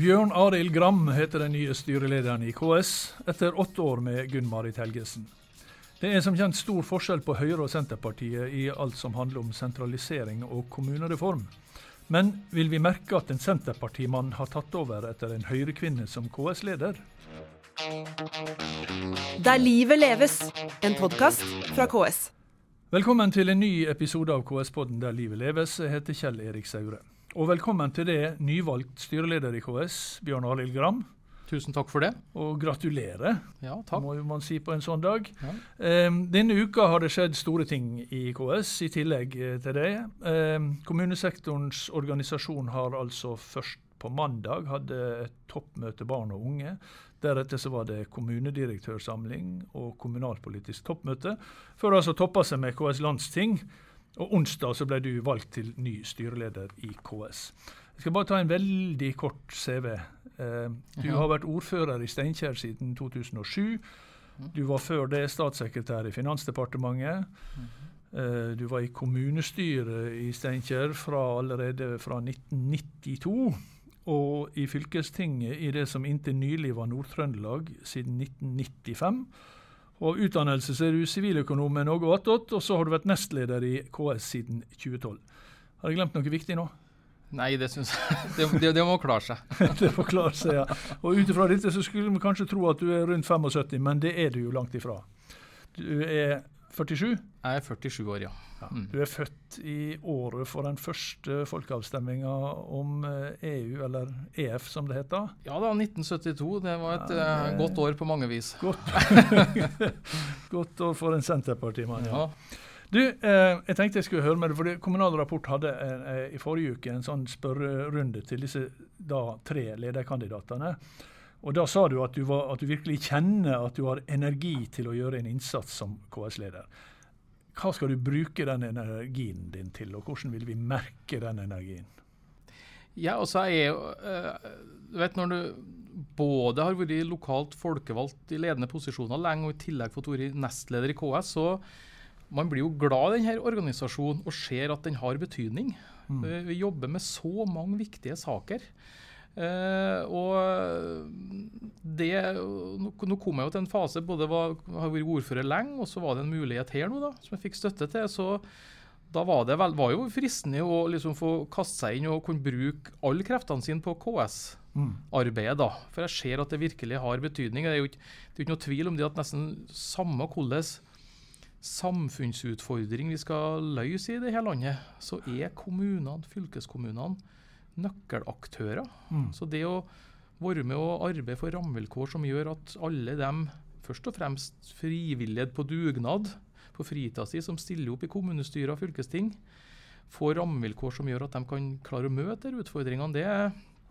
Bjørn Arild Gram heter den nye styrelederen i KS, etter åtte år med Gunn-Marit Helgesen. Det er som kjent stor forskjell på Høyre og Senterpartiet i alt som handler om sentralisering og kommunereform. Men vil vi merke at en Senterpartimann har tatt over etter en Høyre-kvinne som KS-leder? Der livet leves, en podkast fra KS. Velkommen til en ny episode av KS-podden Der livet leves. Jeg heter Kjell Erik Saure. Og velkommen til det, nyvalgt styreleder i KS, Bjørn Arild Gram. Tusen takk for det. Og gratulerer, ja, takk. må man si på en sånn dag. Ja. Um, denne uka har det skjedd store ting i KS, i tillegg eh, til det. Um, kommunesektorens organisasjon har altså først på mandag hadde et toppmøte barn og unge. Deretter så var det kommunedirektørsamling og kommunalpolitisk toppmøte, før det altså toppa seg med KS landsting. Og onsdag så ble du valgt til ny styreleder i KS. Jeg skal bare ta en veldig kort CV. Eh, du har vært ordfører i Steinkjer siden 2007. Du var før det statssekretær i Finansdepartementet. Eh, du var i kommunestyret i Steinkjer allerede fra 1992. Og i fylkestinget i det som inntil nylig var Nord-Trøndelag siden 1995. Og utdannelse så er du siviløkonom med noe attåt, og så har du vært nestleder i KS siden 2012. Har jeg glemt noe viktig nå? Nei, det syns jeg det, det, det, må klare seg. det må klare seg, ja. Og ut ifra dette så skulle vi kanskje tro at du er rundt 75, men det er du jo langt ifra. Du er 47? Jeg er 47 år, ja. ja. Du er født i året for den første folkeavstemninga om EU, eller EF som det heter? Ja da, 1972. Det var et ja, det... godt år på mange vis. Godt, godt år for en Senterpartimann, ja. ja. Du, eh, jeg tenkte jeg skulle høre med deg, for Kommunal Rapport hadde eh, i forrige uke en sånn spørrerunde til disse da, tre lederkandidatene. Og Da sa du at du, var, at du, virkelig kjenner at du har energi til å gjøre en innsats som KS-leder. Hva skal du bruke den energien din til, og hvordan vil vi merke den energien? Ja, altså jeg er jo uh, vet Når du både har vært lokalt folkevalgt i ledende posisjoner lenge, og i tillegg fått være nestleder i KS, så man blir jo glad i denne organisasjonen og ser at den har betydning. Mm. Vi jobber med så mange viktige saker. Uh, og det, nå, nå, kom jeg jo til en fase både var, har vært ordfører lenge, og så var det en mulighet her nå da, som jeg fikk støtte til. så da var det vel, var jo fristende å liksom få kaste seg inn og kunne bruke alle kreftene sine på KS-arbeidet. da, For jeg ser at det virkelig har betydning. Det er jo ikke, det er ikke noe tvil om det at nesten samme hvordan samfunnsutfordring vi skal løse i det her landet, så er kommunene, fylkeskommunene, nøkkelaktører. Mm. Så det å være med å arbeide for rammevilkår som gjør at alle dem, først og fremst frivillighet på dugnad på fritida si, som stiller opp i kommunestyrer og fylkesting, får rammevilkår som gjør at de kan klare å møte de utfordringene, det,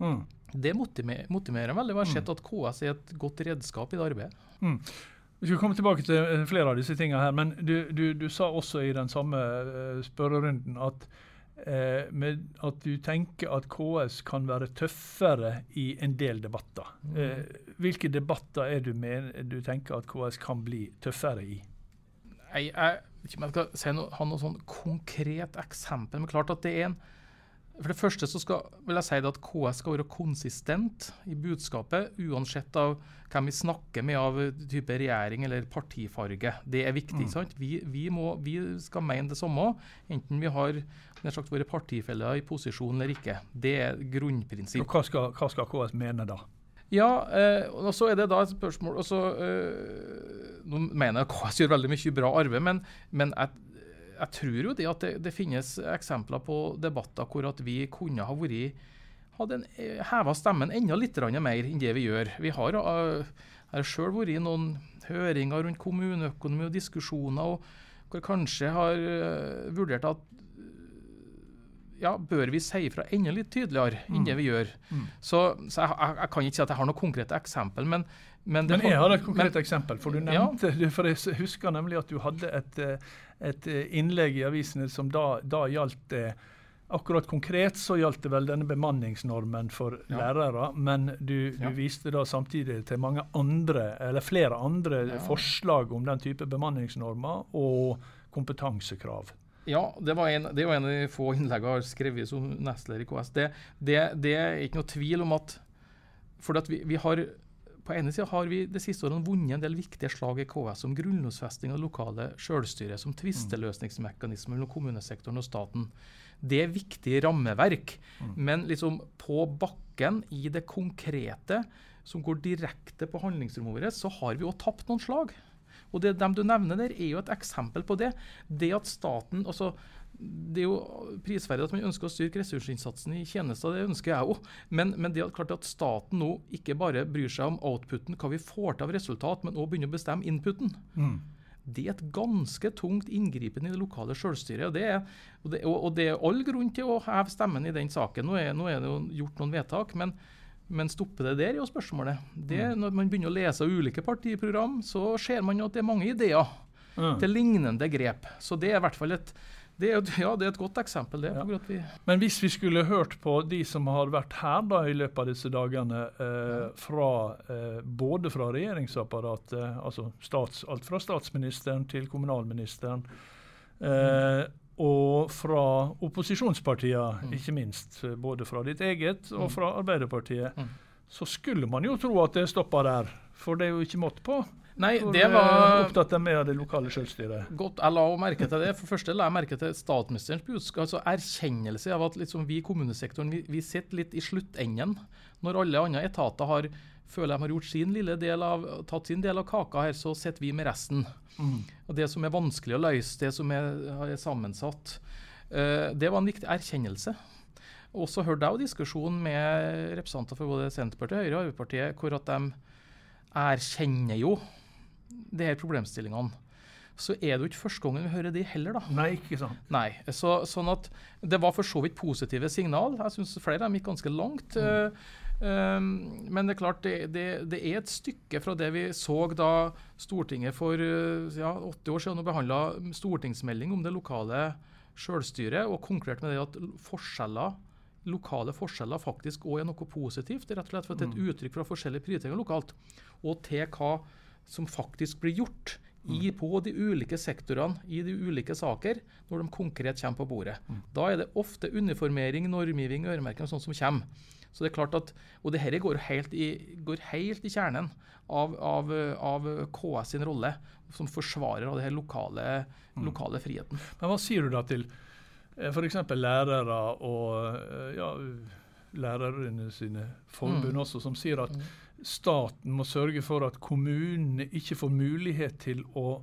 mm. det motiverer, motiverer veldig. Jeg har mm. sett at KS er et godt redskap i det arbeidet. Mm. Vi skal komme tilbake til eh, flere av disse tingene her, men du, du, du sa også i den samme uh, spørrerunden at, uh, med, at, du tenker at KS kan være tøffere i en del debatter. Mm. Uh, hvilke debatter er du med du tenker at KS kan bli tøffere i? Jeg, jeg vet ikke om jeg skal si noe, ha noe sånn konkret eksempel, men klart at det er en for det første så skal, vil jeg si at KS skal være konsistent i budskapet, uansett av hvem vi snakker med av type regjering eller partifarge. Det er viktig. Mm. sant? Vi, vi, må, vi, skal mene det samme, enten vi har sagt, våre partifeller i posisjon eller ikke. Det er grunnprinsipp. Og hva skal, hva skal KS mene da? Ja, eh, og så er det da et spørsmål også, eh, Nå mener jeg KS gjør veldig mye bra arbeid, men, men jeg jeg tror jo det at det, det, finnes eksempler på debatter hvor at vi kunne ha vært hadde eh, heva stemmen enda litt mer enn det vi gjør. Vi har uh, jeg sjøl vært i noen høringer rundt kommuneøkonomi og diskusjoner og hvor kanskje har uh, vurdert at ja, bør vi si ifra enda litt tydeligere enn det mm. vi gjør. Mm. Så, så jeg, jeg, jeg, kan ikke si at jeg har noe konkrete eksempel, men Men, men jeg har et konkret men, eksempel. For du nevnte, ja. for jeg husker nemlig at du hadde et, et innlegg i avisene som da, da gjaldt Akkurat konkret så gjaldt det vel denne bemanningsnormen for ja. lærere, men du, du ja. viste da samtidig til mange andre, eller flere andre forslag om den type bemanningsnormer og kompetansekrav. Ja, det, var en, det var en av de få innleggene jeg har skrevet som nestleder i KS. Det, det, det, er ikke noe tvil om at For at vi, vi har på ene sida har vi de siste årene vunnet en del viktige slag i KS om grunnlovfesting av lokale selvstyre, som tvisteløsningsmekanisme mellom kommunesektoren og staten. Det er viktige rammeverk. Mm. Men liksom på bakken, i det konkrete, som går direkte på handlingsrommet vårt, så har vi òg tapt noen slag. Og det dem du nevner der, er jo et eksempel på det. Det at staten altså, det er jo prisverdig at man ønsker å styrke ressursinnsatsen i tjenester, det ønsker jeg òg. Men, men, det er klart at staten nå ikke bare bryr seg om outputen, hva vi får til av resultat, men òg begynner å bestemme inputen. Mm. Det er et ganske tungt inngripen i det lokale selvstyret. Og det, er, og, det, og det, er, all grunn til å heve stemmen i den saken. Nå er, nå er det jo gjort noen vedtak. men men stopper det der, er jo spørsmålet. Det, mm. når man begynner å lese ulike partiprogram, så ser man jo at det er mange ideer mm. til lignende grep. Så det er i hvert fall et det er, ja, det er et godt eksempel. det. Ja. Men hvis vi skulle hørt på de som har vært her da i løpet av disse dagene, eh, fra, eh, både fra regjeringsapparatet, altså stats, alt fra statsministeren til kommunalministeren, eh, mm. og fra opposisjonspartiene, mm. ikke minst, både fra ditt eget og mm. fra Arbeiderpartiet, mm. så skulle man jo tro at det stoppa der. For det er jo ikke mått på. Nei, det var opptatt av det lokale selvstyret. Godt, Jeg la merke til det. For første la jeg merke til statsministerens budskap, altså erkjennelse av at liksom vi i kommunesektoren vi, vi sitter litt i sluttenden. Når alle andre etater har føler de har gjort sin lille del av, tatt sin del av kaka her, så sitter vi med resten. Mm. Og Det som er vanskelig å løse, det som er, er sammensatt, uh, det var en viktig erkjennelse. Og så hørte jeg jo diskusjonen med representanter for både Senterpartiet Høyre og Arbeiderpartiet, hvor at de erkjenner jo de her problemstillingene, så er det jo ikke første gangen vi hører de heller. da. Nei, ikke sant. Nei, så, sånn at Det var for så vidt positive signal. Jeg syns flere av dem gikk ganske langt. Mm. Uh, men det er klart, det, det, det, er et stykke fra det vi så da Stortinget for ja, åtte år siden behandla stortingsmelding om det lokale selvstyret, og konkluderte med det at forskjeller lokale forskjeller faktisk òg er noe positivt. Rett og slett for det er et mm. uttrykk fra forskjellige prioriteringer lokalt. Og til hva som faktisk blir gjort i, mm. på de ulike sektorene i de ulike saker, når de konkret kommer på bordet. Mm. Da er det ofte uniformering, normgivning, øremerking og sånt som kommer. Så det er klart at, Og det dette går helt i, går helt i kjernen av, av, av, KS sin rolle som forsvarer av denne lokale, mm. lokale friheten. Men Hva sier du da til eh, f.eks. lærere og eh, ja, lærerne sine forbund også, som sier at staten må sørge for at kommunene ikke får mulighet til å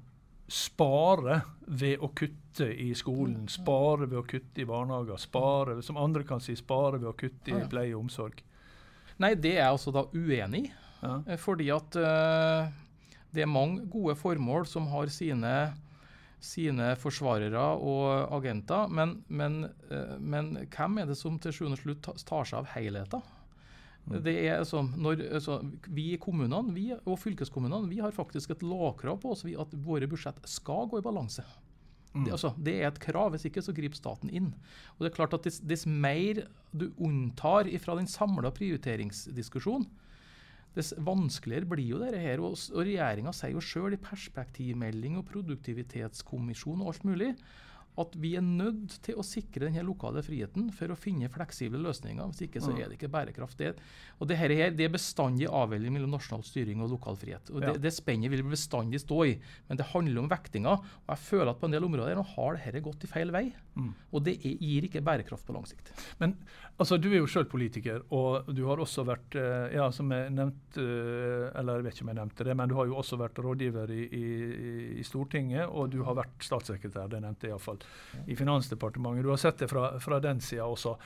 spare ved å kutte i skolen, mm. spare ved å kutte i barnehager, spare, som andre kan si, spare ved å kutte i pleie og omsorg. Nei, det er jeg altså da uenig i. Ja. Eh, fordi at uh, det er mange gode formål som har sine, sine forsvarere og agenter. Men, men, uh, men, hvem er det som til sjuende og slutt tar seg av helheten? Mm. Det er sånn, når, altså, Vi i kommunene vi, og fylkeskommunene vi har faktisk et lovkrav på oss at våre budsjett skal gå i balanse. Mm. Det, altså, det, er et krav, hvis ikke så griper staten inn. Og det er klart at Dess, dess mer du unntar fra den samla prioriteringsdiskusjonen, dess vanskeligere blir jo dette her. Og, og Regjeringa sier jo sjøl i perspektivmelding og produktivitetskommisjon og alt mulig at vi er nødt til å sikre denne lokale friheten for å finne fleksible løsninger. Hvis ikke så er det ikke bærekraft. Det, og det, her, det er bestandig avveining mellom nasjonal styring og lokal frihet. Og det, det spennet vil bestandig stå i. Men det handler om vektinga. Og jeg føler at på en del områder nå har dette gått i feil vei. Mm. Og det er, gir ikke bærekraft på lang sikt. Men altså, du er jo sjøl politiker, og du har også vært, eh, ja, som jeg nevnte, eh, eller jeg vet ikke om jeg nevnte det, men du har jo også vært rådgiver i, i, i Stortinget, og du har vært statssekretær, det nevnte jeg iallfall i Finansdepartementet. Du har sett det fra, fra den sida også.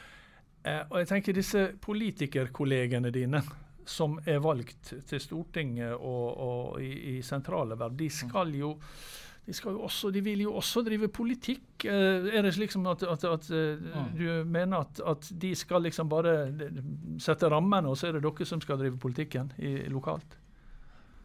Eh, og jeg tenker disse politikerkollegene dine som er valgt til Stortinget og, og i, i, sentrale verv, de skal jo de, skal jo også, de vil jo også drive politikk. Eh, er det liksom at, at, at mm. du mener at, at, de skal liksom bare sette rammene, og så er det dere som skal drive politikken i, lokalt?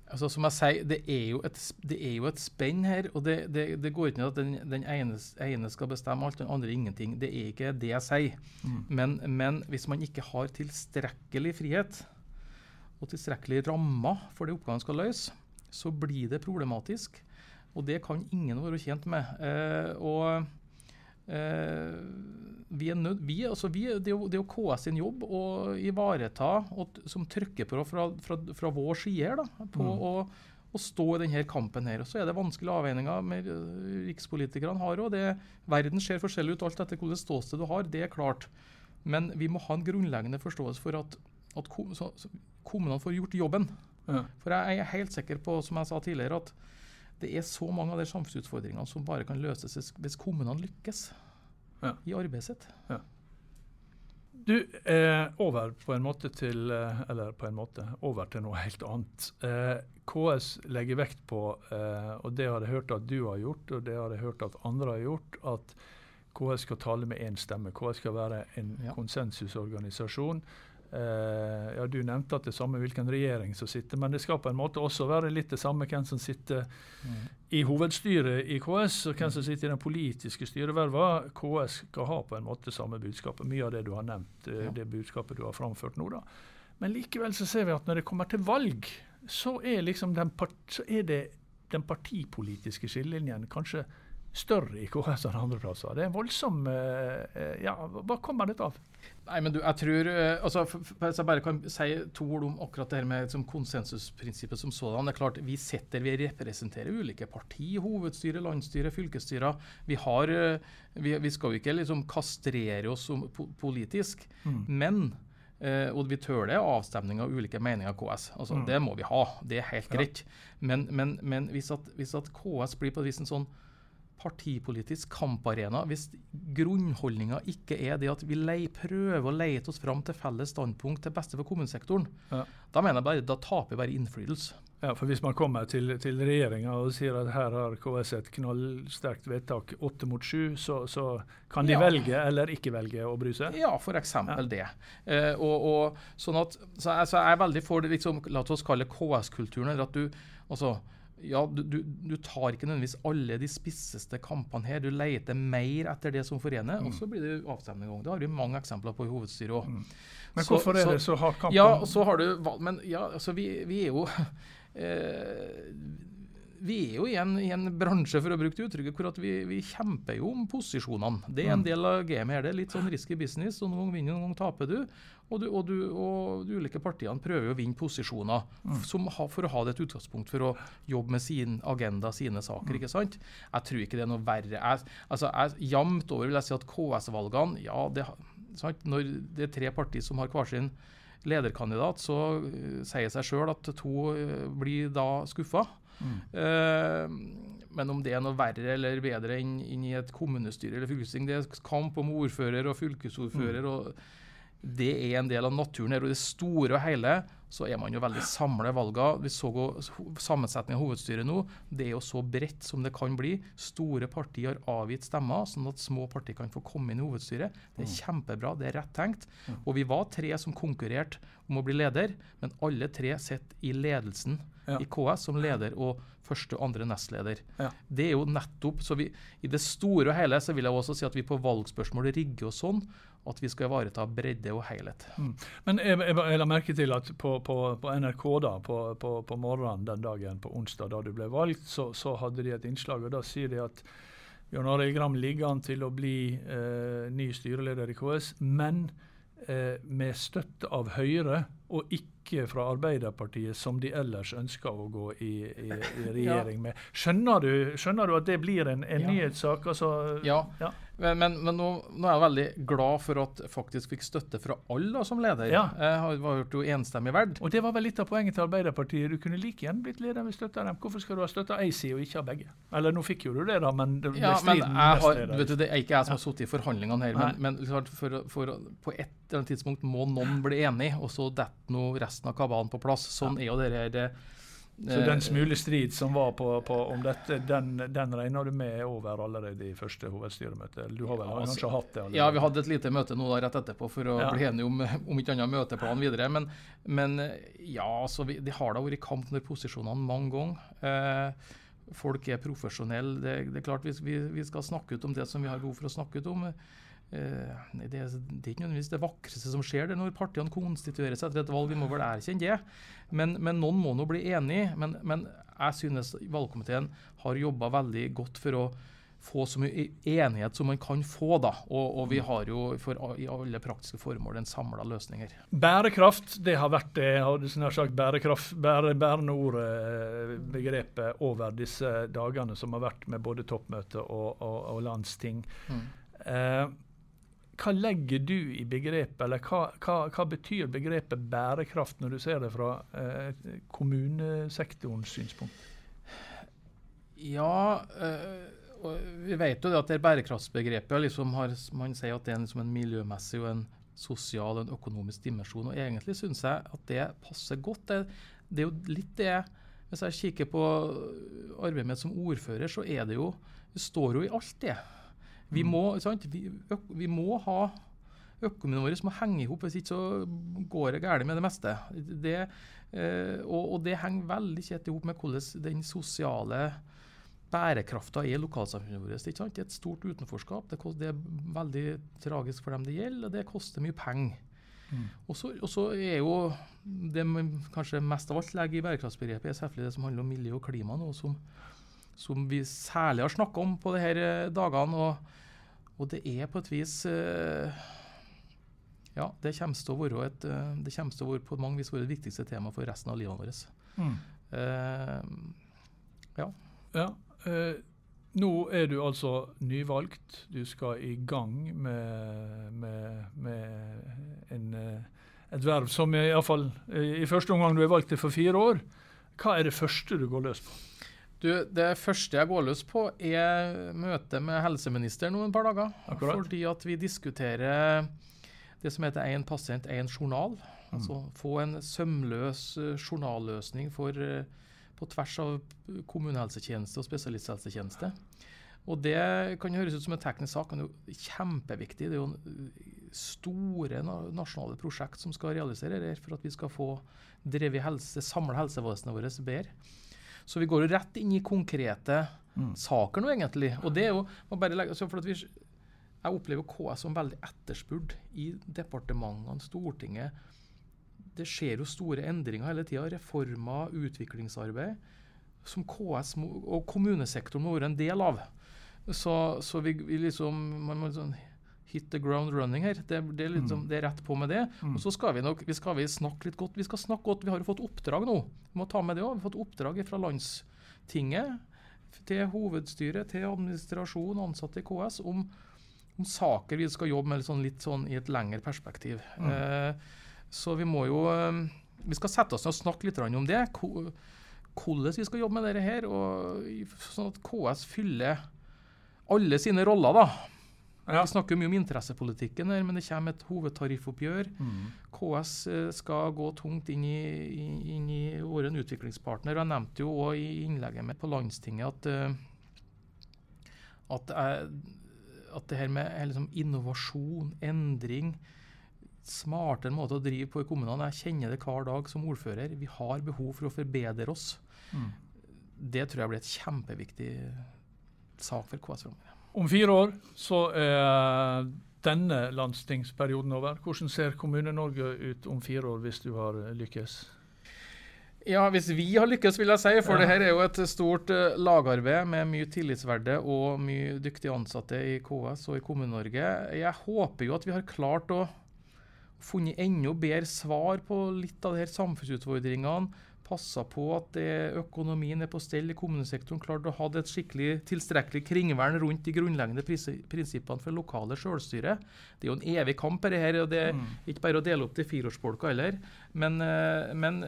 Altså, som jeg sier, det er jo et, det er jo et spenn her. og Det, det, det går ikke ned at den, den ene, ene, skal bestemme alt, den andre ingenting. Det er ikke det jeg sier. Mm. Men, men, hvis man ikke har tilstrekkelig frihet og tilstrekkelig rammer for det oppgaven skal løse, så blir det problematisk. Og det kan ingen være tjent med. Eh, og vi er nød, vi, altså vi, det, er jo, det er jo KS sin jobb å ivareta, og, som trykker på fra, fra, fra vår side her, da, på Mm. å, å stå i denne kampen her. Og Så er det vanskelige avveininger med øh, rikspolitikerne har òg. Verden ser forskjellig ut alt etter hvilket ståsted du har, det er klart. Men vi må ha en grunnleggende forståelse for at, at kommunene får gjort jobben. Ja. For jeg er helt sikker på, som jeg sa tidligere, at det er så mange av de samfunnsutfordringene som bare kan løses hvis- kommunene lykkes Ja. i arbeidet sitt. Du, eh, over på en måte til eh, Eller på en måte, over til noe helt annet. Eh, KS legger vekt på, eh, og det har jeg hørt at du har gjort, og det har jeg hørt at andre har gjort, at KS skal tale med én stemme. KS skal være en Ja. konsensusorganisasjon. Eh, ja, Du nevnte at det er samme hvilken regjering som sitter, men det skal på en måte også være litt det samme hvem som sitter i hovedstyret i KS, og hvem som sitter i den politiske styreverva. KS skal ha på en måte samme budskapet. Mye av det du har nevnt, eh, Ja. det budskapet du har framført nå. da. Men likevel så ser vi at når det kommer til valg, så er, liksom den, part, så er det den partipolitiske skillelinjen kanskje større i KS enn andre plasser. Det er en voldsom eh, eh, Ja, hva kommer dette av? Nei, men du, jeg tror eh, altså, Hvis jeg bare kan si to ord om akkurat det her med liksom, konsensusprinsippet som sådan. Det er klart, Vi sitter, vi representerer ulike parti, hovedstyre, landsstyre, fylkesstyrer. Vi, har, vi, vi skal jo ikke liksom kastrere oss som, politisk, Mm. men Uh, og vi tøler avstemning av ulike meninger av KS. Altså, Mm. Det må vi ha. Det er helt Ja. greit. Men, men, men hvis, at, hvis at KS blir på et vis en sånn partipolitisk kamparena, hvis grunnholdninga ikke er det at vi lei, prøver å leite oss fram til felles standpunkt til beste for kommunesektoren, Ja. da mener jeg bare, da taper vi bare innflytelse. Ja, for Hvis man kommer til, til regjeringa og sier at her har KS et knallsterkt vedtak, åtte mot sju, så, så kan de Ja. velge eller ikke velge å bry seg? Ja, f.eks. det. Eh, og, og, sånn at, så jeg, så jeg er veldig for det, liksom, la oss kalle det KS-kulturen. eller at du, altså, ja, du, du, du tar ikke nødvendigvis alle de spisseste kampene her. Du leter mer etter det som forener, og så blir det avstemning. Det har vi mange eksempler på i hovedstyret òg. Men hvorfor er det så hard kamp? Ja, og så har du Men ja, altså, vi, vi er jo eh, vi er jo i en, i en bransje for å bruke det uttrykket, hvor vi, vi kjemper jo om posisjonene. Det er en Mm. del av gamet her. Det er litt sånn risky business. og Noen ganger vinner, noen ganger taper du. Og, du, og, du, og de ulike partiene prøver å vinne posisjoner Mm. som ha, for å ha det et utgangspunkt for å jobbe med sin agenda, sine saker. Mm. ikke sant? Jeg tror ikke det er noe verre. Jeg, altså, jeg, Jevnt over vil jeg si at KS-valgene ja, det? Når det er tre partier som har hver sin lederkandidat, så uh, sier seg sjøl at to uh, blir da skuffa. Mm. Uh, men om det er noe verre eller bedre enn enn i et kommunestyre eller fylkesting, det er kamp om ordfører og fylkesordfører. og Det er en del av naturen her. og I det store og hele så er man jo veldig samla i valgene. Vi så sammensetningen av hovedstyret nå. Det er jo så bredt som det kan bli. Store partier har avgitt stemmer, sånn at små partier kan få komme inn i hovedstyret. Det er kjempebra, det er rett tenkt. Og vi var tre som konkurrerte om å bli leder, men alle tre sitter i ledelsen Ja. i KS som leder og første og andre nestleder. Ja. Det er jo nettopp, så vi, I det store og hele så vil jeg også si at vi på valgspørsmål rigger oss sånn at vi skal ivareta bredde og helhet. Men jeg, jeg, jeg la merke til at på, på, på NRK da, på, på, på morgenen den dagen, på onsdag da du ble valgt, så, så hadde de et innslag, og da sier de at Bjørn Arild Gram ligger an til å bli eh, ny styreleder i KS, men med støtte av Høyre, og ikke fra Arbeiderpartiet, som de ellers ønsker å gå i, i, i regjering med. Skjønner du, skjønner du at det blir en, en Ja. nyhetssak? Altså, Ja, Ja. Men, men, men nå, nå er jeg veldig glad for at jeg faktisk fikk støtte fra alle som leder. Ja. Jeg har var jo enstemmig verd. Og det var vel litt av poenget til Arbeiderpartiet. Du kunne like gjerne blitt leder hvis støtta dem. Hvorfor skal du ha støtta ei side og ikke ha begge? Eller nå fikk jo du det, da, men det ble Ja, men striden jeg har, vet du, Det er ikke jeg som har sittet i forhandlingene her, men, Nei. men klart for, for, på et eller annet tidspunkt må noen bli enig, og så detter nå resten av kabalen på plass. Sånn er jo det her eh, Så den smule strid som var på, på, om dette, den, den regner du med er over allerede i første hovedstyremøte? Du har vel Ja, altså- kanskje hatt det allerede? Ja, vi hadde et lite møte nå da rett etterpå for å Ja. bli enige om, om ikke annet møteplan videre. Men, men ja, altså, vi, det har da vært kamp under posisjonene mange ganger. Eh, folk er profesjonelle. Det, det er klart vi, vi, vi skal snakke ut om det som vi har behov for å snakke ut om. Eh, det, det er ikke nødvendigvis det vakreste som skjer det når partiene konstituerer seg etter et valg. Vi må vel erkjenne det. Men, men noen må nå bli enig. Men, men jeg synes valgkomiteen har jobba veldig godt for å få så mye enighet som man kan få. da, Og, og vi har jo for, i alle praktiske formål en samla løsning her. Bærekraft det har vært det hadde sånn sagt, bærekraft, bære, bærende ordet, eh, over disse dagene som har vært med både toppmøte og, og, og landsting. Mm. Eh, hva legger du i begrepet, eller hva, hva, hva, betyr begrepet bærekraft når du ser det fra eh, kommunesektorens synspunkt? Ja, øh, vi vet jo det at det bærekraftsbegrepet liksom har, man sier at det er liksom en miljømessig og en sosial og en økonomisk dimensjon. og Egentlig syns jeg at det passer godt. Det, det, er jo litt det Hvis jeg kikker på arbeidet mitt som ordfører, så er det jo Det står jo i alt det. Vi mm. må, vi, vi må ha Økonomien vår må henge i hop, hvis ikke så går det galt med det meste. Det, eh, og, og, det henger veldig tett i hop med hvordan den sosiale bærekrafta i lokalsamfunnet vårt. Ikke sant? Det er et stort utenforskap. Det, det, er veldig tragisk for dem det gjelder, og det koster mye penger. Mm. Og så er jo det man kanskje mest av alt legger i bærekraftsbegrepet, er selvfølgelig det som handler om miljø og klima, nå, som, som vi særlig har snakka om på disse dagene. Og, og, det er på et vis uh, Ja, det kommer til å være et, det til å være på mange vis være det viktigste temaet for resten av livet vårt. Mm. Uh, ja. ja. Uh, nå er du altså nyvalgt. Du skal i gang med, med, med en, eh, et verv som iallfall eh, i første omgang du er valgt til for fire år. Hva er det første du går løs på? Du, det første jeg går løs på, er møte med helseministeren om et par dager. Akkurat. Fordi at vi diskuterer det som heter én pasient, én journal. Mm. Altså få en sømløs journalløsning for uh, på tvers av kommunehelsetjeneste og spesialisthelsetjeneste. Og Det kan høres ut som en teknisk sak, men det er jo kjempeviktig. Det er jo store nasjonale prosjekt som skal realisere det for at vi skal få drevet helse, samle helsevesenet vårt bedre. Så vi går jo rett inn i konkrete mm. saker nå, egentlig. Og det er jo, legge, altså for at vi, Jeg opplever KS som veldig etterspurt i departementene, Stortinget det skjer jo store endringer hele tida. Reformer, utviklingsarbeid, som KS og kommunesektoren må være en del av. Så, så vi, vi, liksom Man må liksom hit the ground running her. Det, det, er, liksom, mm. det er, rett på med det. Mm. Og så skal vi nok vi skal vi snakke litt godt. Vi skal snakke godt. Vi har jo fått oppdrag nå. Vi må ta med det også. Vi har fått oppdrag fra Landstinget til hovedstyret, til administrasjon, ansatte i KS, om, om saker vi skal jobbe med sånn, litt sånn i et lengre perspektiv. Mm. Eh, så vi må jo ehm, Vi skal sette oss ned og snakke litt om det. Hvordan vi skal jobbe med dette her, og sånn at KS fyller alle sine roller. da. Ja. Vi snakker mye om interessepolitikken, her, men det kommer et hovedtariffoppgjør. Mm. KS eh, skal gå tungt inn i, inn i vår utviklingspartner. Jeg nevnte jo også i innlegget mitt på Landstinget at, eh, at, jeg, at det her med liksom innovasjon, endring, smartere måte å drive på i kommunene. Jeg kjenner det hver dag som ordfører. Vi har behov for å forbedre oss. Mm. Det tror jeg blir et kjempeviktig sak for KS framover. Om fire år så er denne landstingsperioden over. Hvordan ser Kommune-Norge ut om fire år, hvis du har lykkes? Ja, hvis vi har lykkes, vil jeg si. For ja. det her er jo et stort uh, lagarbeid med mye tillitsverde og mye dyktige ansatte i KS og i Kommune-Norge. Jeg håper jo at vi har klart å funnet enda bedre svar på litt av de her samfunnsutfordringene. Passa på at det, økonomien er på stell i kommunesektoren. Klart å ha et skikkelig tilstrekkelig kringvern rundt de grunnleggende prinsippene for lokale selvstyre. Det er jo en evig kamp, dette her, og det er mm. ikke bare å dele opp til fireårsbolka heller. Men, eh, men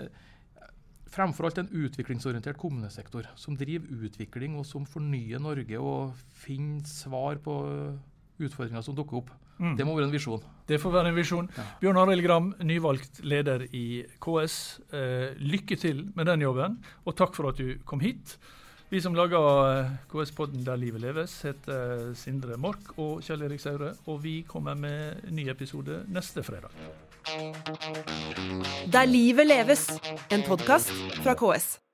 fremfor alt en utviklingsorientert kommunesektor som driver utvikling og som fornyer Norge og finner svar på utfordringer som dukker opp. Mm. Det må være en visjon. Det får være en visjon. Ja. Bjørn Arild Gram, nyvalgt leder i KS. Eh, lykke til med den jobben, og takk for at du kom hit. Vi som lager eh, KS-podden Der livet leves, heter Sindre Mork og Kjell Erik Saure. Og vi kommer med ny episode neste fredag. Der livet leves, en podkast fra KS.